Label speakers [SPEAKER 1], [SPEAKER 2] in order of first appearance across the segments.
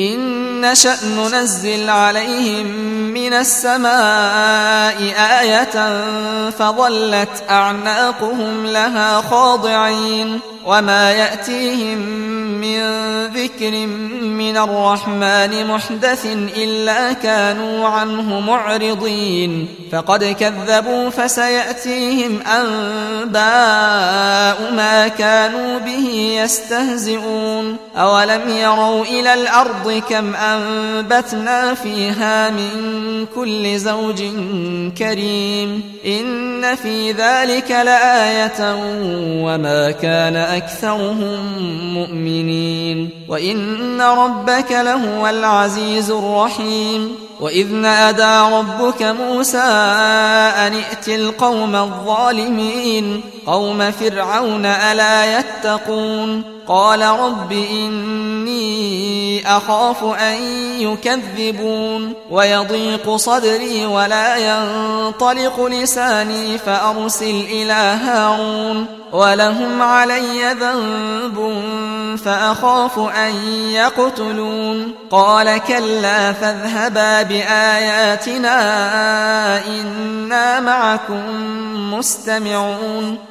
[SPEAKER 1] إن نشأ ننزل عليهم من السماء آية فظلت أعناقهم لها خاضعين وما يأتيهم من ذكر من الرحمن محدث إلا كانوا عنه معرضين فقد كذبوا فسيأتيهم أنباء ما كانوا به يستهزئون أولم يروا إلى الأرض كم أنبتنا فيها من كل زوج كريم إن في ذلك لآية وما كان أكثرهم مؤمنين وإن ربك لهو العزيز الرحيم وإذ نادى ربك موسى أن ائت القوم الظالمين قوم فرعون ألا يتقون قال رب إني أخاف أن يكذبون ويضيق صدري ولا ينطلق لساني فأرسل إلى هارون ولهم علي ذنب فأخاف أن يقتلون قال كلا فاذهبا بآياتنا إنا معكم مستمعون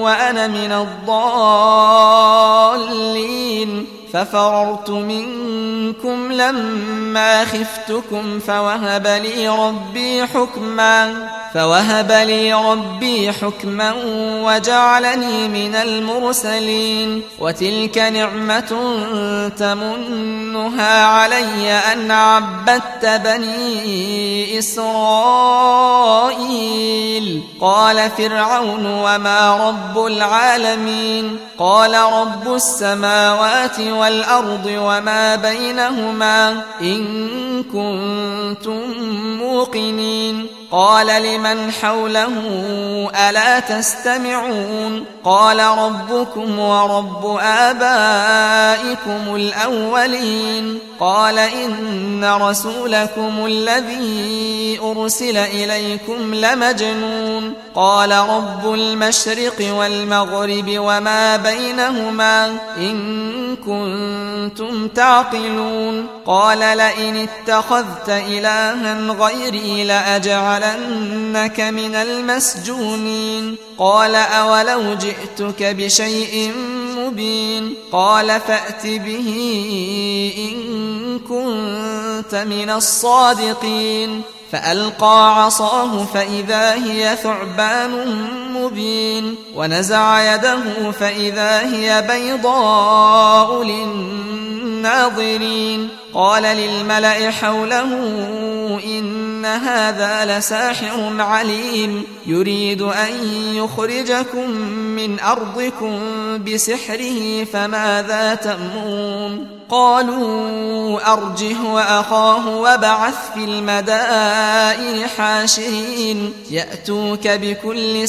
[SPEAKER 1] وأنا من الضالين. ففررت منكم لما خفتكم فوهب لي ربي حكما فوهب لي ربي حكما وجعلني من المرسلين وتلك نعمة تمنها علي أن عبدت بني إسرائيل. قال فرعون وما رب العالمين؟ قال رب السماوات والأرض وما بينهما إن كنتم موقنين. قال لمن حوله ألا تستمعون؟ قال ربكم ورب آبائكم الأولين. قال إن رسولكم الذي أرسل إليكم لمجنون. قال رب المشرق والمغرب وما بينهما إن كنتم تعقلون. قال لئن اتخذت إلها غيري لأجعلنك من المسجونين. قال أولو جئتك بشيء مبين. قال فأت به إن كنت من الصادقين. فألقى عصاه فإذا هي ثعبان مبين. ونزع يده فإذا هي بيضاء للناظرين. قال للملأ حوله إن هذا لساحر عليم. يريد أن يخرجكم من أرضكم بسحره فماذا تأمون قالوا أرجه وأخاه وبعث في المدائن حاشرين. يأتوك بكل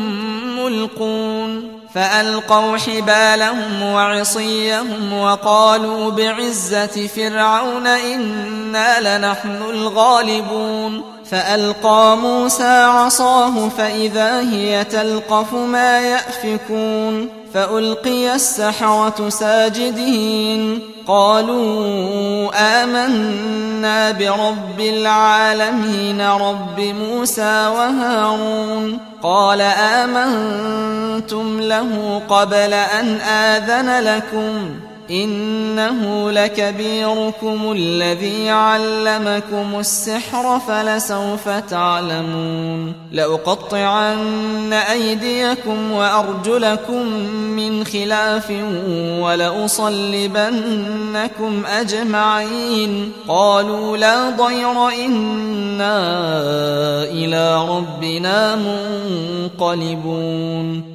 [SPEAKER 1] فألقوا حبالهم وعصيهم وقالوا بعزة فرعون إنا لنحن الغالبون فألقى موسى عصاه فإذا هي تلقف ما يأفكون فألقي السحرة ساجدين. قالوا آمنا برب العالمين رب موسى وهارون. قال آمنتم له قبل أن آذن لكم. إنه لكبيركم الذي علمكم السحر فلسوف تعلمون لأقطعن أيديكم وأرجلكم من خلاف ولأصلبنكم أجمعين قالوا لا ضير إنا إلى ربنا منقلبون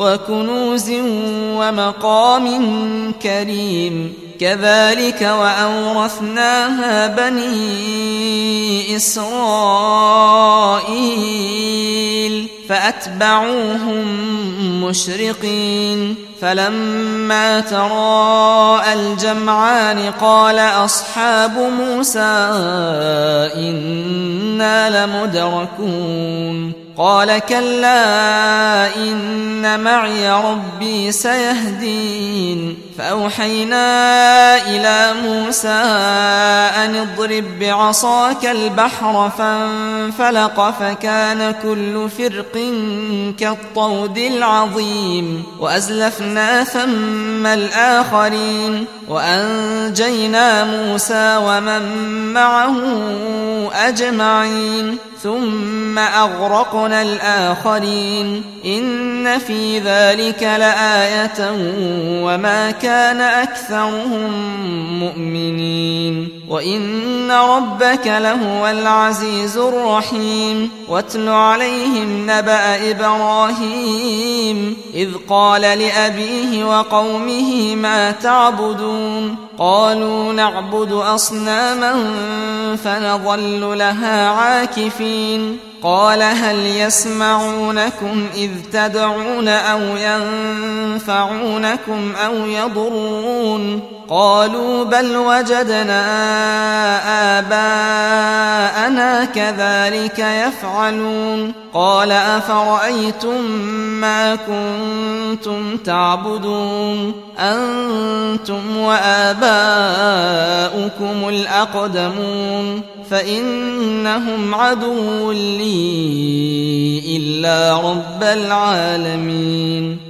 [SPEAKER 1] وكنوز ومقام كريم كذلك وأورثناها بني إسرائيل فأتبعوهم مشرقين فلما تراءى الجمعان قال أصحاب موسى إنا لمدركون قال كلا إن معي ربي سيهدين. فأوحينا إلى موسى أن اضرب بعصاك البحر فانفلق فكان كل فرق كالطود العظيم وأزلفنا ثم الآخرين وأنجينا موسى ومن معه أجمعين ثم أغرقنا الآخرين إن في ذلك لآية وما كان أكثرهم مؤمنين. وإن ربك لهو العزيز الرحيم. واتل عليهم نبأ إبراهيم. إذ قال لأبيه وقومه ما تعبدون. قالوا نعبد أصناما فنظل لها عاكفين. قال هل يسمعونكم إذ تدعون أو ينفعونكم أو يضرون قالوا بل وجدنا آباءنا كذلك يفعلون قال أفرأيتم ما كنتم تعبدون أنتم وآباؤكم الأقدمون فإنهم عدو لي إلا رب العالمين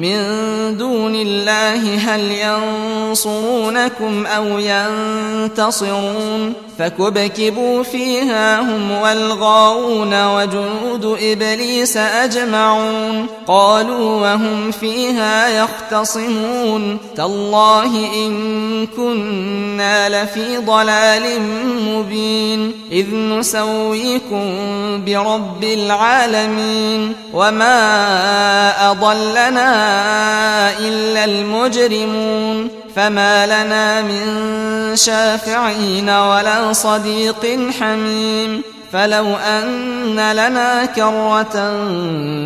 [SPEAKER 1] من دون الله هل ينصرونكم أو ينتصرون فكبكبوا فيها هم والغاوون وجنود إبليس أجمعون قالوا وهم فيها يختصمون تالله إن كنا لفي ضلال مبين إذ نسويكم برب العالمين وما أضلنا إلا المجرمون فما لنا من شافعين ولا صديق حميم فلو أن لنا كرة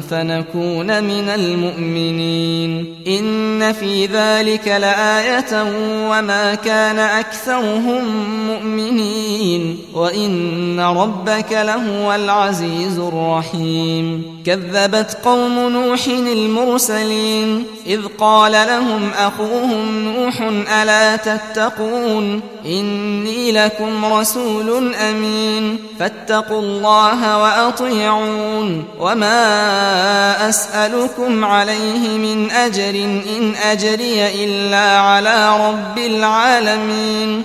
[SPEAKER 1] فنكون من المؤمنين. إن في ذلك لآية وما كان أكثرهم مؤمنين. وإن ربك لهو العزيز الرحيم. كذبت قوم نوح المرسلين. إذ قال لهم أخوهم نوح ألا تتقون؟ إني لكم رسول أمين. فاتقوا الله وأطيعون وما أسألكم عليه من أجر إن أجري إلا على رب العالمين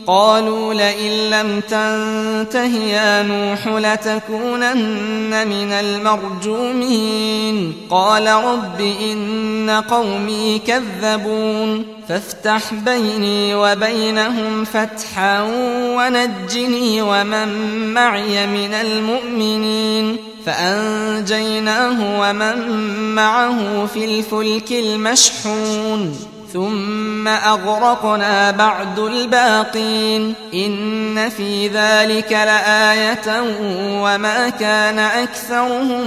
[SPEAKER 1] قالوا لئن لم تنته يا نوح لتكونن من المرجومين. قال رب إن قومي كذبون. فافتح بيني وبينهم فتحا ونجني ومن معي من المؤمنين. فأنجيناه ومن معه في الفلك المشحون. ثم أغرقنا بعد الباقين. إن في ذلك لآية وما كان أكثرهم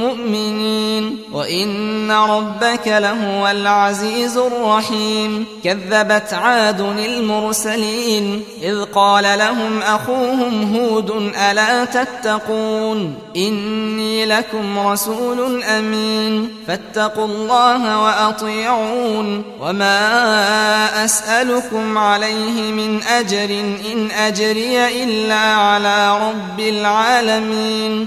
[SPEAKER 1] مؤمنين. وإن ربك لهو العزيز الرحيم. كذبت عاد المرسلين. إذ قال لهم أخوهم هود ألا تتقون؟ إني لكم رسول أمين. فاتقوا الله وأطيعون. وما أسألكم عليه من أجر إن أجري إلا على رب العالمين.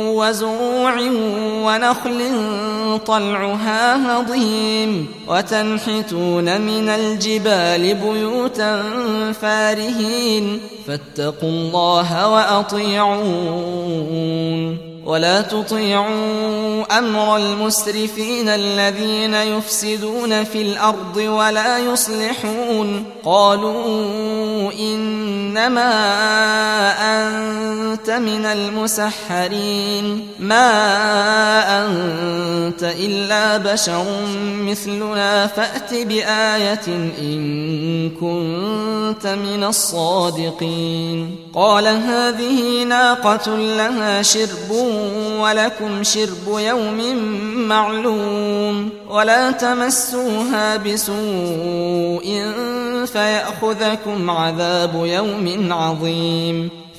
[SPEAKER 1] وزروع ونخل طلعها هضيم وتنحتون من الجبال بيوتا فارهين فاتقوا الله وأطيعون ولا تطيعوا أمر المسرفين الذين يفسدون في الأرض ولا يصلحون. قالوا إنما أنت من المسحرين. ما أنت إلا بشر مثلنا. فأت بآية إن كنت من الصادقين. قال هذه ناقة لها شرب ولكم شرب يوم معلوم ولا تمسوها بسوء فيأخذكم عذاب يوم عظيم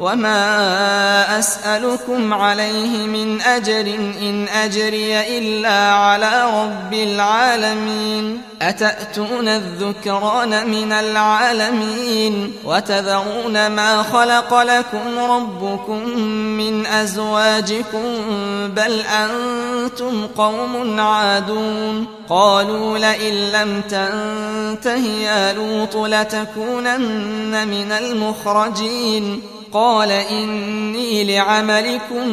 [SPEAKER 1] وما أسألكم عليه من أجر إن أجري إلا على رب العالمين أتأتون الذكران من العالمين وتذرون ما خلق لكم ربكم من أزواجكم بل أنتم قوم عادون قالوا لئن لم تنته يا لوط لتكونن من المخرجين قال إني لعملكم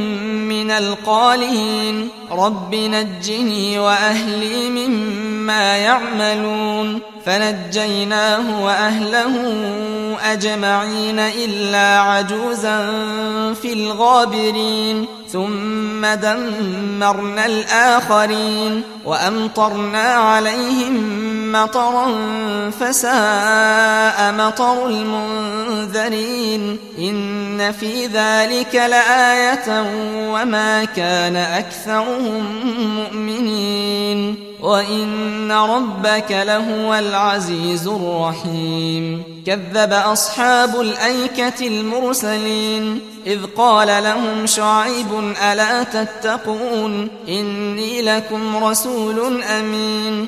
[SPEAKER 1] من القالين. رب نجني وأهلي مما يعملون. فنجيناه وأهله أجمعين إلا عجوزا في الغابرين. ثم دمرنا الآخرين وأمطرنا عليهم مطرا فساء مطر المنذرين إن في ذلك لآية وما كان أكثرهم مؤمنين وإن ربك لهو العزيز الرحيم كذب أصحاب الأيكة المرسلين إذ قال لهم شعيب ألا تتقون إني لكم رسول أمين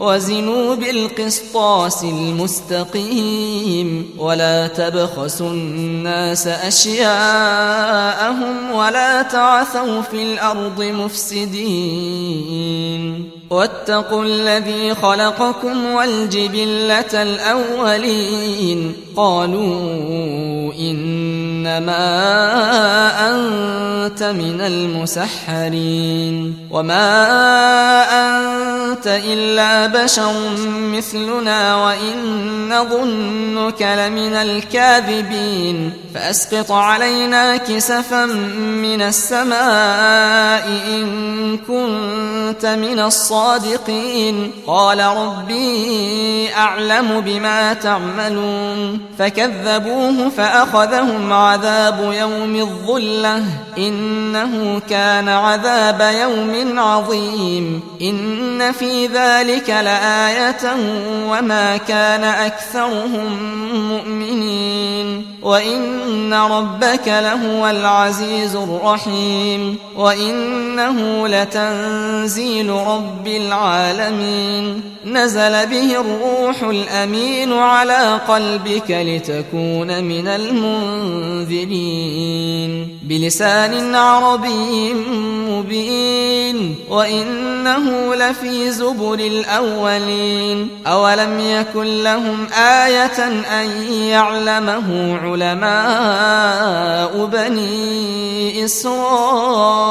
[SPEAKER 1] وزنوا بالقسطاس المستقيم ولا تبخسوا الناس أشياءهم ولا تعثوا في الأرض مفسدين واتقوا الذي خلقكم والجبلة الأولين. قالوا إنما أنت من المسحرين. وما أنت إلا بشر مثلنا وإن نظنك لمن الكاذبين. فأسقط علينا كسفا من السماء إن كنت من الصادقين قال ربي أعلم بما تعملون. فكذبوه فأخذهم عذاب يوم الظلة. إنه كان عذاب يوم عظيم. إن في ذلك لآية وما كان أكثرهم مؤمنين. وإن ربك لهو العزيز الرحيم وإنه لتنزيل رب العالمين نزل به الروح الأمين على قلبك لتكون من المنذرين بلسان عربي مبين وإنه لفي زبر الأولين أولم يكن لهم آية أن يعلمه علماء بني إسرائيل.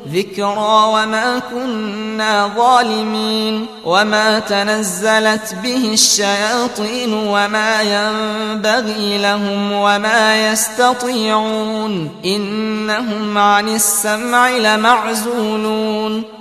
[SPEAKER 1] ذكرى وما كنا ظالمين وما تنزلت به الشياطين وما ينبغي لهم وما يستطيعون إنهم عن السمع لمعزولون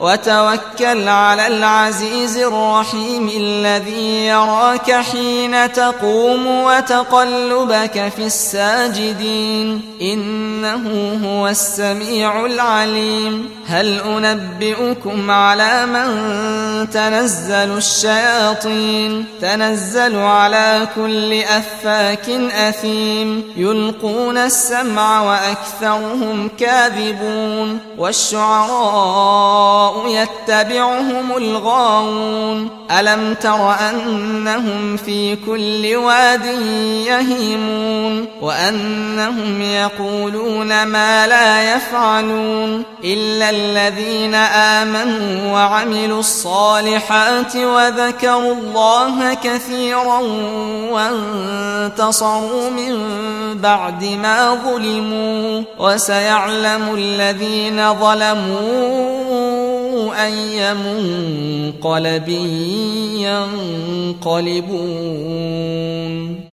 [SPEAKER 1] وتوكل على العزيز الرحيم الذي يراك حين تقوم وتقلبك في الساجدين. إنه هو السميع العليم. هل أنبئكم على من تنزل الشياطين؟ تنزل على كل أفاك أثيم. يلقون السمع وأكثرهم كاذبون. والشعراء يتبعهم الغاوون. ألم تر أنهم في كل واد يهيمون؟ وأنهم يقولون ما لا يفعلون. إلا الذين آمنوا وعملوا الصالحات وذكروا الله كثيرا وانتصروا من بعد ما ظلموا. وسيعلم الذين ظلموا أي منقلب ينقلبون.